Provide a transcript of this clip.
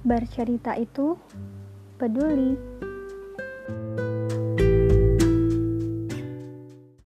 Bercerita itu peduli.